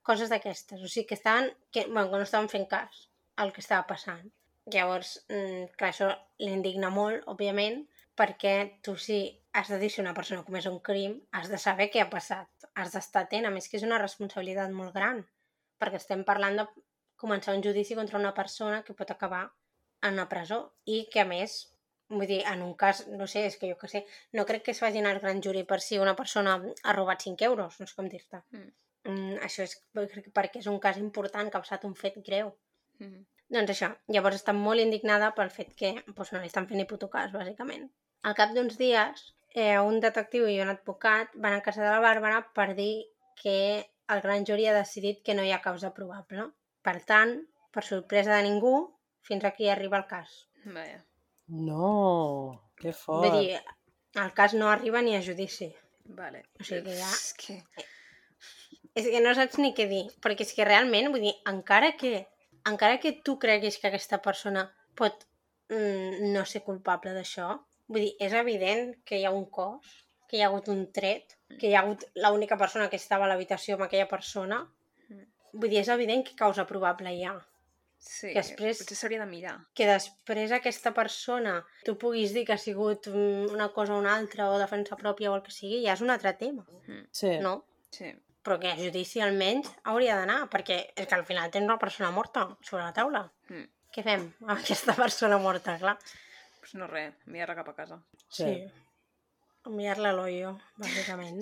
coses d'aquestes. O sigui, que estaven, que, bueno, que no estaven fent cas al que estava passant. Llavors, mm, clar, això l'indigna molt, òbviament, perquè tu si has de dir si una persona ha comès un crim, has de saber què ha passat, has d'estar atent, a més que és una responsabilitat molt gran, perquè estem parlant de començar un judici contra una persona que pot acabar en una presó i que, a més, vull dir, en un cas, no sé, és que jo que sé, no crec que es facin al gran juri per si una persona ha robat 5 euros, no sé com dir-te. Mm. Mm, això és perquè és un cas important que ha passat un fet greu. Mm -hmm. Doncs això, llavors està molt indignada pel fet que doncs, no li estan fent ni puto cas, bàsicament. Al cap d'uns dies, eh, un detectiu i un advocat van a casa de la Bàrbara per dir que el gran jury ha decidit que no hi ha causa probable. Per tant, per sorpresa de ningú, fins aquí arriba el cas. Vaja. No, que fort. Vull dir, el cas no arriba ni a judici. Vale. O sigui que ja... És que... És que no saps ni què dir, perquè és que realment, vull dir, encara que, encara que tu creguis que aquesta persona pot mm, no ser culpable d'això, vull dir, és evident que hi ha un cos, que hi ha hagut un tret, que hi ha hagut l'única persona que estava a l'habitació amb aquella persona, vull dir, és evident que causa probable hi ha. Sí, Que després- potser s'hauria de mirar. Que després aquesta persona tu puguis dir que ha sigut mm, una cosa o una altra o defensa pròpia o el que sigui, ja és un altre tema, Sí. no? Sí. Però que a judici almenys hauria d'anar, perquè és que al final tens una persona morta sobre la taula. Mm. Què fem amb aquesta persona morta, clar? Pues no res, enviar-la cap a casa. Sí. Enviar-la a l'hoyo, bàsicament.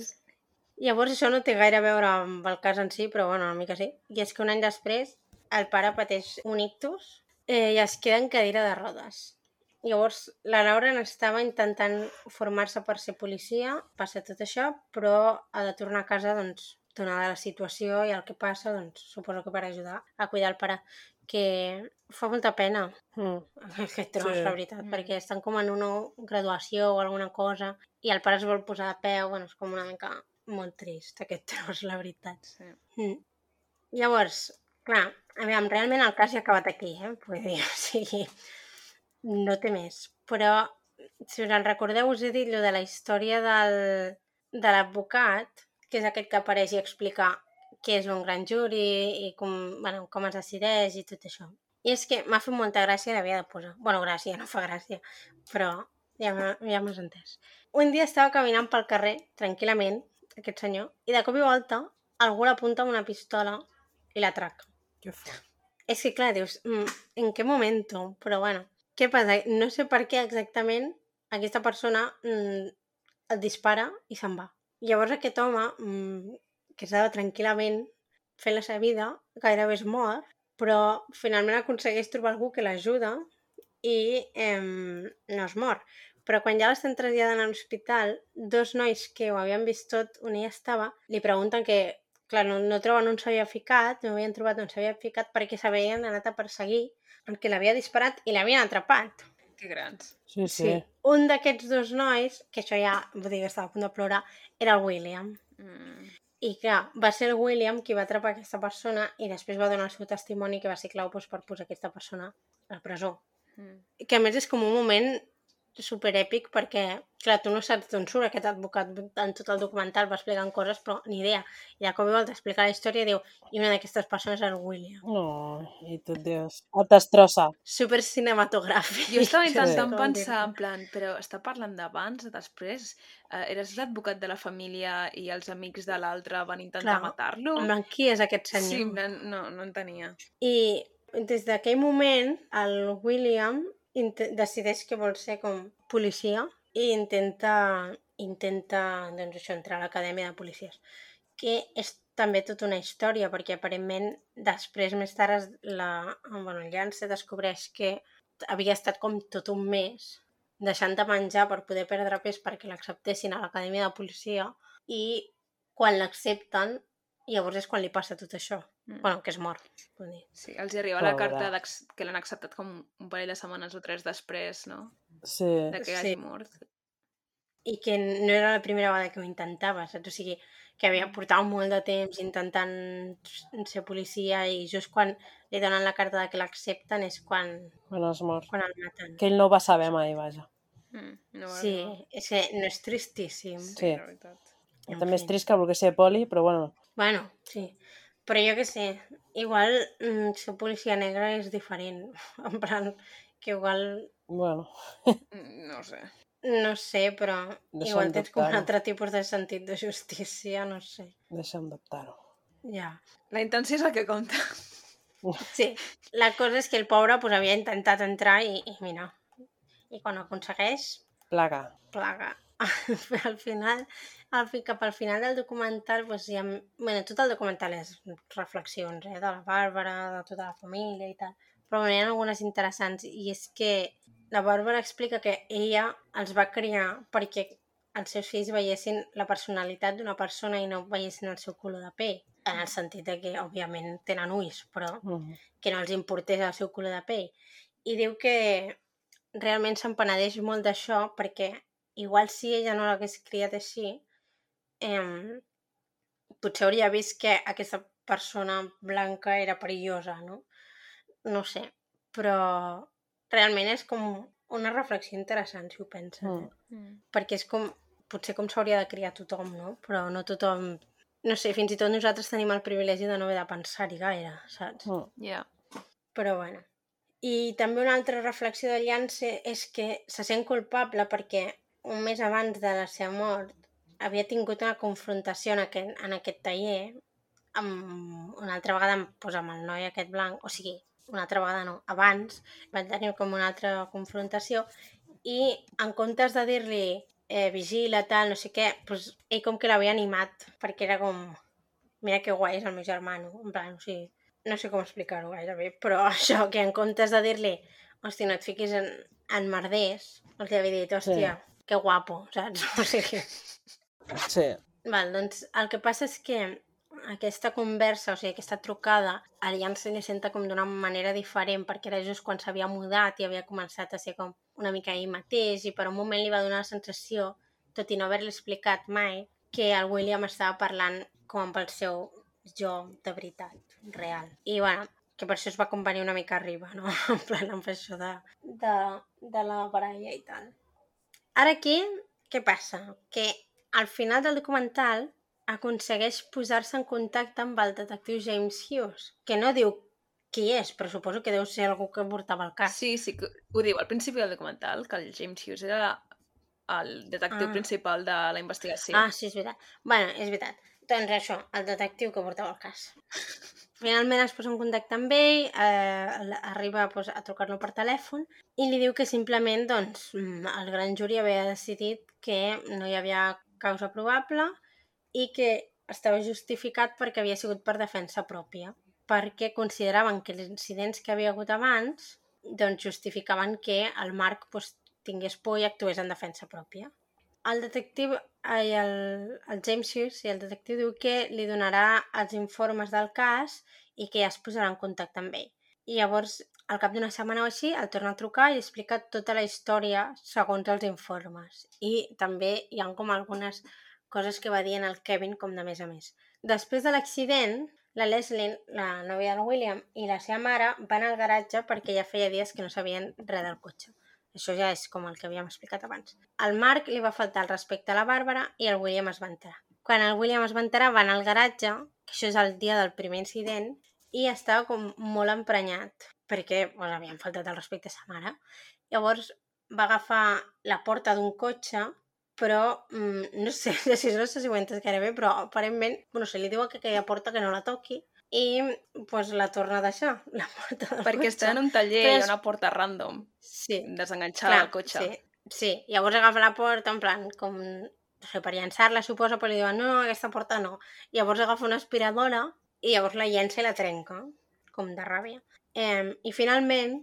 Llavors això no té gaire a veure amb el cas en si, però bueno, una mica sí. I és que un any després el pare pateix un ictus eh, i es queda en cadira de rodes. Llavors, la Laura estava intentant formar-se per ser policia, passa tot això, però ha de tornar a casa, doncs, donada la situació i el que passa, doncs suposo que per ajudar a cuidar el pare, que fa molta pena Mm. aquest tros, Sí. la veritat, Mm. perquè estan com en una graduació o alguna cosa i el pare es vol posar de peu, bueno, és com una mica molt trist aquest tros, la veritat. Sí. Mm. Llavors, clar, aviam, realment el cas ja ha acabat aquí, eh? Vull dir, o sigui, no té més. Però, si us en recordeu, us he dit lo de la història del, de l'advocat, que és aquest que apareix i explica què és un gran juri i com, bueno, com es decideix i tot això. I és que m'ha fet molta gràcia i l'havia de posar. Bueno, gràcia, no fa gràcia, però ja m'ha- ja m'has entès. Un dia estava caminant pel carrer, tranquil·lament, aquest senyor, i de cop i volta algú l'apunta amb una pistola i l'atraca. Que fort. És que, clar, dius, mm, en què moment? Però, bueno, què passa? No sé per què exactament aquesta persona mm, et dispara i se'n va. Llavors aquest home, mm, que estava tranquil·lament fent la seva vida, gairebé es mor, però finalment aconsegueix trobar algú que l'ajuda i eh, no es mor. Però quan ja l'estan traslladant a l'hospital, dos nois que ho havien vist tot, on ella estava, li pregunten que, clar, no, no troben on s'havia ficat, no havien trobat on s'havia ficat perquè s'havien anat a perseguir el que l'havia disparat i l'havien atrapat. Que grans. Sí, sí. Sí. Un d'aquests dos nois, que això ja, vull dir que estava a punt de plorar, era el William. Mm. I clar, va ser el William qui va atrapar aquesta persona i després va donar el seu testimoni que va ser clau doncs, per posar aquesta persona a la presó. Mm. Que a més és com un moment superèpic perquè, clar, tu no saps d'on surt aquest advocat en tot el documental, va explicant coses, però ni idea. I de cop i volta explicar la història i diu, i una d'aquestes persones és el William. No, i tu et dius... Et destrossa. Super cinematogràfic. Jo estava intentant com pensar, en plan, però està parlant d'abans, de després? Uh, eres l'advocat de la família i els amics de l'altre van intentar matar-lo? Qui és aquest senyor? Sí, no, no en tenia. I des d'aquell moment, el William decideix que vol ser com policia i intenta, intenta doncs això, entrar a l'acadèmia de policies. Que és també tota una història, perquè aparentment després, més tard, la, bueno, el Jan se descobreix que havia estat com tot un mes deixant de menjar per poder perdre pes perquè l'acceptessin a l'acadèmia de policia i quan l'accepten, llavors és quan li passa tot això. Mm. Bueno, que és mort, vull dir. Sí, els hi arriba la Pobra. carta que l'han acceptat com un parell de setmanes o tres després, no? Sí. De que Sí. hagi mort. I que no era la primera vegada que ho intentava, saps? O sigui, que havia portat molt de temps intentant ser policia i just quan li donen la carta de que l'accepten és quan, Quan es mor. quan el maten. Que ell no ho va saber mai, vaja. Mm, no va Sí, és que no és tristíssim. sí, Sí. la veritat. En També és fi. trist que volgués ser poli, però bueno, Bueno, sí. Però jo què sé, igual mm, ser policia negra és diferent. En plan, que igual, bueno. Mm, No sé. no sé, però Deixa'm igual tens com un altre tipus de sentit de justícia, no sé. Deixa'm dubtar-ho. Ja. La intenció és el que compta. Sí, la cosa és que el pobre pues, havia intentat entrar i, i mira, i quan aconsegueix, Plaga. plaga. al final, al, cap al final del documental, pues, hi ha... bueno, tot el documental és reflexions eh, de la Bàrbara, de tota la família i tal, però bueno, hi ha algunes interessants i és que la Bàrbara explica que ella els va criar perquè els seus fills veiessin la personalitat d'una persona i no veiessin el seu color de pell, en el sentit de que, òbviament, tenen ulls, però Mhm. que no els importés el seu color de pell. I diu que realment se'n penedeix molt d'això perquè igual si ella no l'hagués criat així, eh, potser hauria vist que aquesta persona blanca era perillosa, no? No sé, però realment és com una reflexió interessant, si ho penses, Mm. eh? Mm. perquè és com, potser com s'hauria de criar tothom, no? Però no tothom... No sé, fins i tot nosaltres tenim el privilegi de no haver de pensar-hi gaire, saps? Mm. Ja. Però bueno. I també una altra reflexió de Llance és que se sent culpable perquè un mes abans de la seva mort havia tingut una confrontació en aquest, en aquest taller amb una altra vegada doncs, amb el noi aquest blanc, o sigui, una altra vegada no, abans van tenir com una altra confrontació i en comptes de dir-li eh, vigila, tal, no sé què, doncs ell com que l'havia animat perquè era com mira que guai és el meu germà, no? En plan, o sigui, no sé com explicar-ho gaire bé, però això, que en comptes de dir-li hòstia, no et fiquis en, en merders, els havia dit, hòstia, sí. que guapo, saps? O sigui, Sí. Val, doncs el que passa és que aquesta conversa, o sigui, aquesta trucada, Jan se li senta com d'una manera diferent perquè era just quan s'havia mudat i havia començat a ser com una mica ell mateix i per un moment li va donar la sensació, tot i no haver-li explicat mai, que el William estava parlant com amb el seu jo de veritat, real. I bueno, que per això es va convenir una mica arriba, no? En plan, amb això de, de, de la baralla i tal. Ara aquí, què passa? Que al final del documental aconsegueix posar-se en contacte amb el detectiu James Hughes, que no diu qui és, però suposo que deu ser algú que portava el cas. Sí, sí, ho diu al principi del documental, que el James Hughes era el detectiu Ah. principal de la investigació. Ah, sí, és veritat. bueno, és veritat. Doncs això, el detectiu que portava el cas. Finalment es posa en contacte amb ell, eh, arriba doncs, a trucar-lo per telèfon i li diu que simplement doncs, mm, el gran jury havia decidit que no hi havia causa probable i que estava justificat perquè havia sigut per defensa pròpia, perquè consideraven que els incidents que havia hagut abans doncs, justificaven que el Marc doncs, tingués por i actués en defensa pròpia. El detectiu, ai, el, el James Hughes, i el detectiu diu que li donarà els informes del cas i que ja es posarà en contacte amb ell. I llavors, al cap d'una setmana o així, el torna a trucar i explica tota la història segons els informes. I també hi ha com algunes coses que va dient el Kevin com de més a més. Després de l'accident, la Leslie, la nòvia del William, i la seva mare van al garatge perquè ja feia dies que no sabien res del cotxe. Això ja és com el que havíem explicat abans. Al Marc li va faltar el respecte a la Bàrbara i el William es va enterar. Quan el William es va enterar, van al garatge, que això és el dia del primer incident, i estava com molt emprenyat, perquè pues, havien faltat el respecte a sa mare. Llavors va agafar la porta d'un cotxe, però mm, no sé, si no sé si ho he entès gaire bé, però aparentment, no sé, li diu que aquella porta que no la toqui i pues, la torna a deixar, la porta del Perquè cotxe. està en un taller Però i és- ha una porta random, Sí, desenganxada del cotxe. Sí, sí. Llavors agafa la porta, en plan, com, no sé, per llançar-la, suposo, però li diuen, no, no, aquesta porta no. Llavors agafa una aspiradora i llavors la llença i la trenca, com de ràbia. Eh, I finalment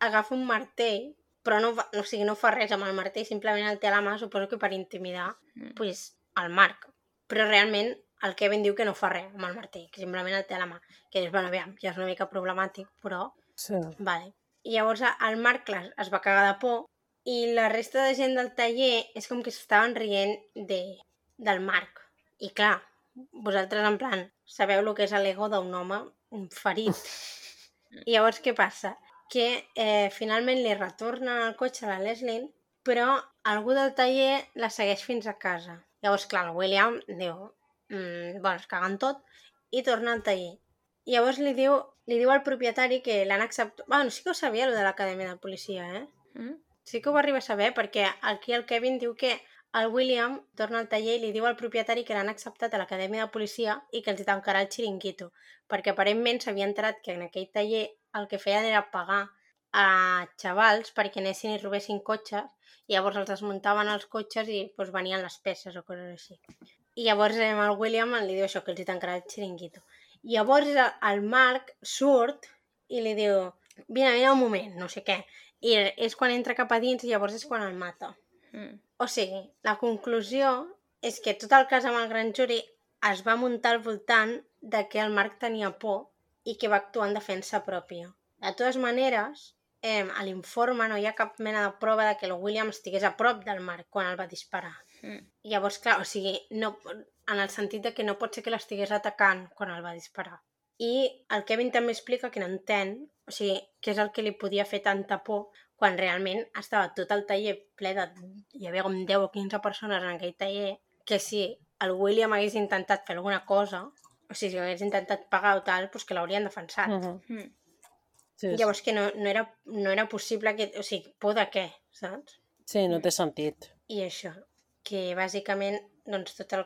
agafa un martell, però no, fa, o sigui, no fa res amb el martell, simplement el té a la mà, suposo que per intimidar Mm. pues, el Marc. Però realment el Kevin diu que no fa res amb el martell, que simplement el té a la mà. Que dius, bueno, aviam, ja és una mica problemàtic, però Sí. Vale. I llavors el Marc clar, es va cagar de por i la resta de gent del taller és com que s'estaven rient de, del Marc. I clar, vosaltres en plan, sabeu el que és l'ego d'un home ferit. I llavors què passa? Que eh, finalment li retorna el cotxe a la Leslin, però algú del taller la segueix fins a casa. Llavors, clar, el William diu, mm, bueno, es caguen tot, i torna al taller. Llavors li diu, li diu al propietari que l'han acceptat... Bueno, sí que ho sabia, el de l'acadèmia de policia, eh? Mm? Sí que ho va arribar a saber, perquè aquí el Kevin diu que el William torna al taller i li diu al propietari que l'han acceptat a l'acadèmia de policia i que els hi tancarà el xiringuito, perquè aparentment s'havia enterat que en aquell taller el que feien era pagar a xavals perquè anessin i robessin cotxes i llavors els desmuntaven els cotxes i doncs, venien les peces o coses així. I llavors eh, el William li diu això, que els hi tancarà el xiringuito. I llavors el, el Marc surt i li diu vine, vine un moment, no sé què. I és quan entra cap a dins i llavors és quan el mata. Mm. O sigui, la conclusió és que tot el cas amb el gran jury es va muntar al voltant de que el Marc tenia por i que va actuar en defensa pròpia. De totes maneres, eh, a l'informe no hi ha cap mena de prova de que el William estigués a prop del Marc quan el va disparar. Mm. Llavors, clar, o sigui, no, en el sentit de que no pot ser que l'estigués atacant quan el va disparar. I el Kevin també explica que no entén, o sigui, què és el que li podia fer tanta por quan realment estava tot el taller ple de... Hi havia com 10 o 15 persones en aquell taller, que si el William hagués intentat fer alguna cosa, o sigui, si hagués intentat pagar o tal, doncs que l'haurien defensat. Uh -huh. Mm. sí, sí. Llavors que no, no, era, no era possible que... O sigui, por de què, saps? sí, no té sentit. I això, que bàsicament doncs, tot, el,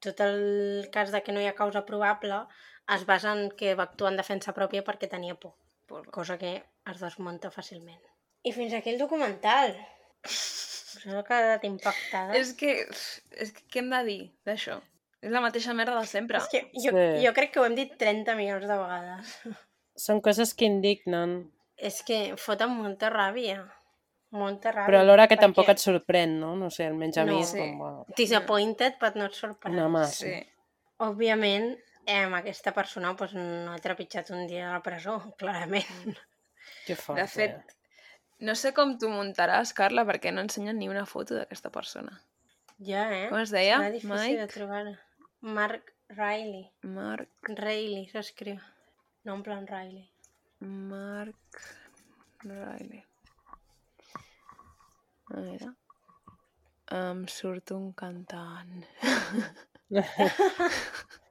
tot el cas de que no hi ha causa probable es basa en que va actuar en defensa pròpia perquè tenia por, Por... cosa que es desmunta fàcilment. I fins aquí el documental. Us heu quedat impactada? És que... És que què hem de dir d'això? És la mateixa merda de sempre. És que jo, Sí. jo crec que ho hem dit 30 milions de vegades. Són coses que indignen, És que foten molta ràbia. Molta ràbia. però alhora que perquè tampoc et sorprèn, no? No sé, almenys a mi No. és Sí. com... Disappointed but not surprised. una mà, Sí. sí. Òbviament, eh, aquesta persona pues, no ha trepitjat un dia a la presó, clarament. Que fort, De fet, no sé com tu muntaràs, Carla, perquè no ensenyen ni una foto d'aquesta persona. Ja, eh? Com es deia? Serà difícil de Mike? trobar. Mark Riley. Marc... Riley s'escriu. No en plan Riley. Marc... Riley. A veure... Em surt un cantant.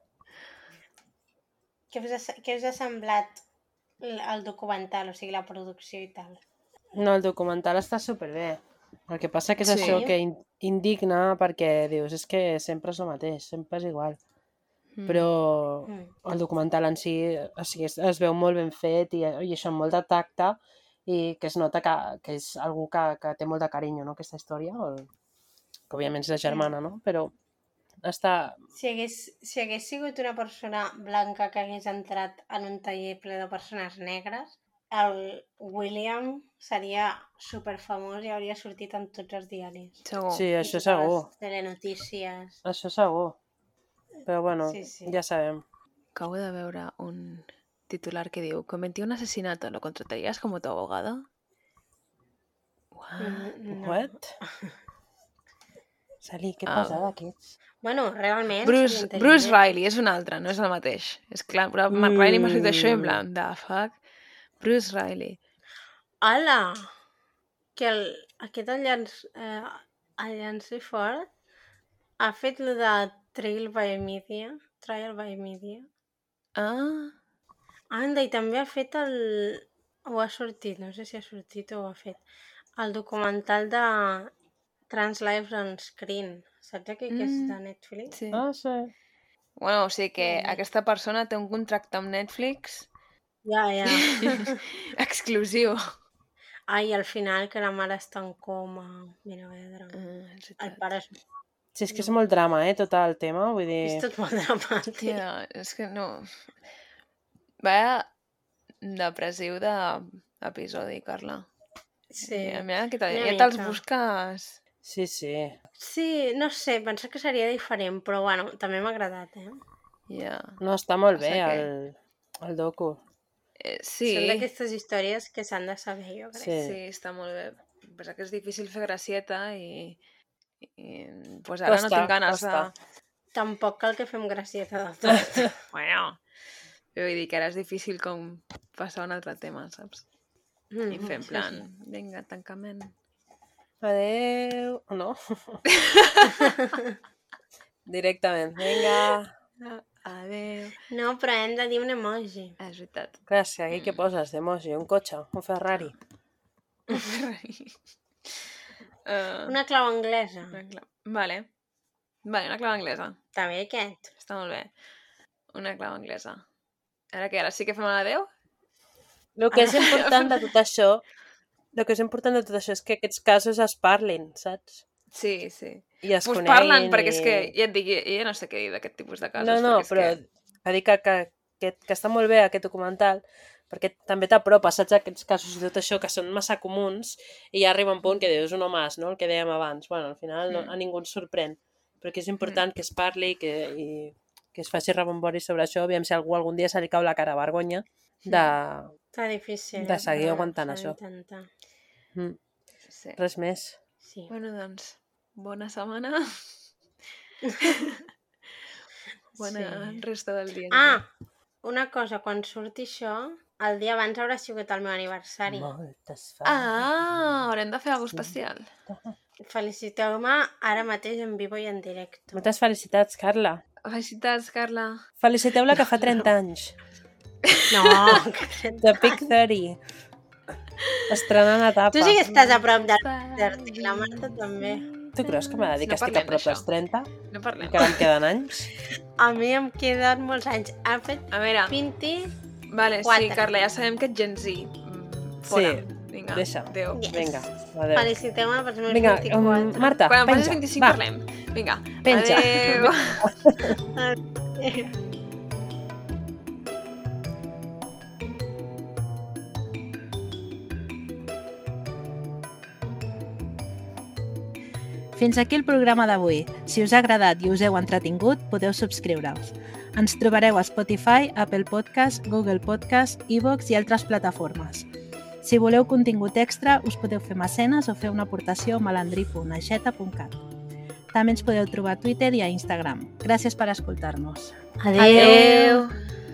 Què us, ha, què us ha semblat el documental, o sigui, la producció i tal? No, el documental està superbé. El que passa que és Sí. això que in indigna perquè dius, és que sempre és el mateix, sempre és igual. Mm. Però Mm. el documental en si o sigui, es, es veu molt ben fet i, i això amb molt de tacte i que es nota que, que és algú que, que té molt de carinyo, no?, aquesta història, o, que òbviament és la germana, no? Però està... Si hagués, si hagués sigut una persona blanca que hagués entrat en un taller ple de persones negres, el William seria superfamós i hauria sortit en tots els diaris. Segur. Sí, això segur. les telenotícies. Això segur. Però bueno, Sí, sí. ja sabem. Acabo de veure un titular que diu Cometí un asesinato, ¿lo contratarías como tu abogado? What? Mm, no. What? Salí, què Ah. pesada que ets. Bueno, realment... Bruce, Bruce. Riley és un altre, no és el mateix. És clar, però Mark Riley m'ha escrit això i en Mm. plan, the fuck? Bruce Riley. Hola! Que el, aquest el llanç, eh, el llanci fort ha fet lo de Trail by Media, Trial by Media. Ah, Anda, i també ha fet el... o ha sortit, no sé si ha sortit o ho ha fet, el documental de Trans Lives on Screen. Saps aquell que és Mm, de Netflix? sí. Ah, sí. Bueno, o sigui que Mm. aquesta persona té un contracte amb Netflix Ja, ja. exclusiu. Ai, al final que la mare està en coma. Mira, vaya drama. Ah, és El pare és, Sí, és que és molt drama, eh, tot el tema, vull dir... és tot molt dramàtic. Tia, és que no... Vaya depressiu d'episodi, Carla. Sí. Mira, mira que ja te'ls busques... Sí, sí. Sí, no sé, penso que seria diferent, però bueno, també m'ha agradat, eh? Ja. No, està molt bé Passa que- el, el docu. Eh, sí, Són d'aquestes històries que s'han de saber, jo crec. Sí. sí, està molt bé. Passa que és difícil fer gracieta i... i pues ara no Costa, tinc ganes costa. de... Tampoc cal que fem gracieta de tot. Bueno, vull dir que ara és difícil com passar a un altre tema, saps? I fer en Sí, plan, sí. vinga, tancament. Adeu. No? Directament. Vinga. Adéu. No, però hem de dir un emoji. Ah, és veritat. Gràcies. Aquí què poses d'emoji? Un cotxe? Un Ferrari? uh, Una clau anglesa. una clau. Vale. Vale, una clau anglesa. Està bé aquest. Està molt bé. Una clau anglesa. Ara què? Ara sí que fem l'adeu? El que és important de tot això, el que és important de tot això és que aquests casos es parlin, saps? Sí, sí. I es Pues parlen, perquè és i- que, ja et dic, jo, no sé què dir d'aquest tipus de casos. No, no, però Que... que dir que, que, que, que està molt bé aquest documental perquè també t'apropa, saps, aquests casos i tot això que són massa comuns i ja arriba un punt que dius uno más, no? El que dèiem abans. Bueno, al final no, Mm. a ningú ens sorprèn, però que és important que es parli i que, i que es faci rebombori sobre això, aviam si algú algun dia se li cau la cara a vergonya de... Està difícil. De eh, seguir però aguantant això. d'intentar. Mm, Sí. res més. Sí. Bueno, doncs, bona setmana. Bona Sí. resta del dia. Ah, una cosa, quan surti això, el dia abans haurà sigut el meu aniversari. Moltes fa. Ah, haurem de fer alguna especial. Feliciteu-me ara mateix en vivo i en directe. Moltes felicitats, Carla. Felicitats, Carla. Feliciteu-la que fa 30 anys. No, que... The Big 30. Estrenant etapa. tu sí que estàs a prop del desert i la Marta també. Tu creus que m'ha de dir No que estic a prop dels 30? No parlem. Encara em queden anys? A mi em queden molts anys. Ha fet A veure, 20... vale, sí, quatre. Carla, ja sabem que ets Gen Z. Mm, Fora. Vinga, deixa. adéu. Yes. Vinga, adéu. Feliciteu-me pels meus Vinga, 24. um, Marta, Quan penja. facis 25 Va, parlem. Vinga, Penja. adéu. Fins aquí el programa d'avui. Si us ha agradat i us heu entretingut, podeu subscriure-us. Ens trobareu a Spotify, Apple Podcast, Google Podcast, iVoox i altres plataformes. Si voleu contingut extra, us podeu fer mecenes o fer una aportació a malandrí.aixeta.cat. També ens podeu trobar a Twitter i a Instagram. Gràcies per escoltar-nos. Adéu. Adeu.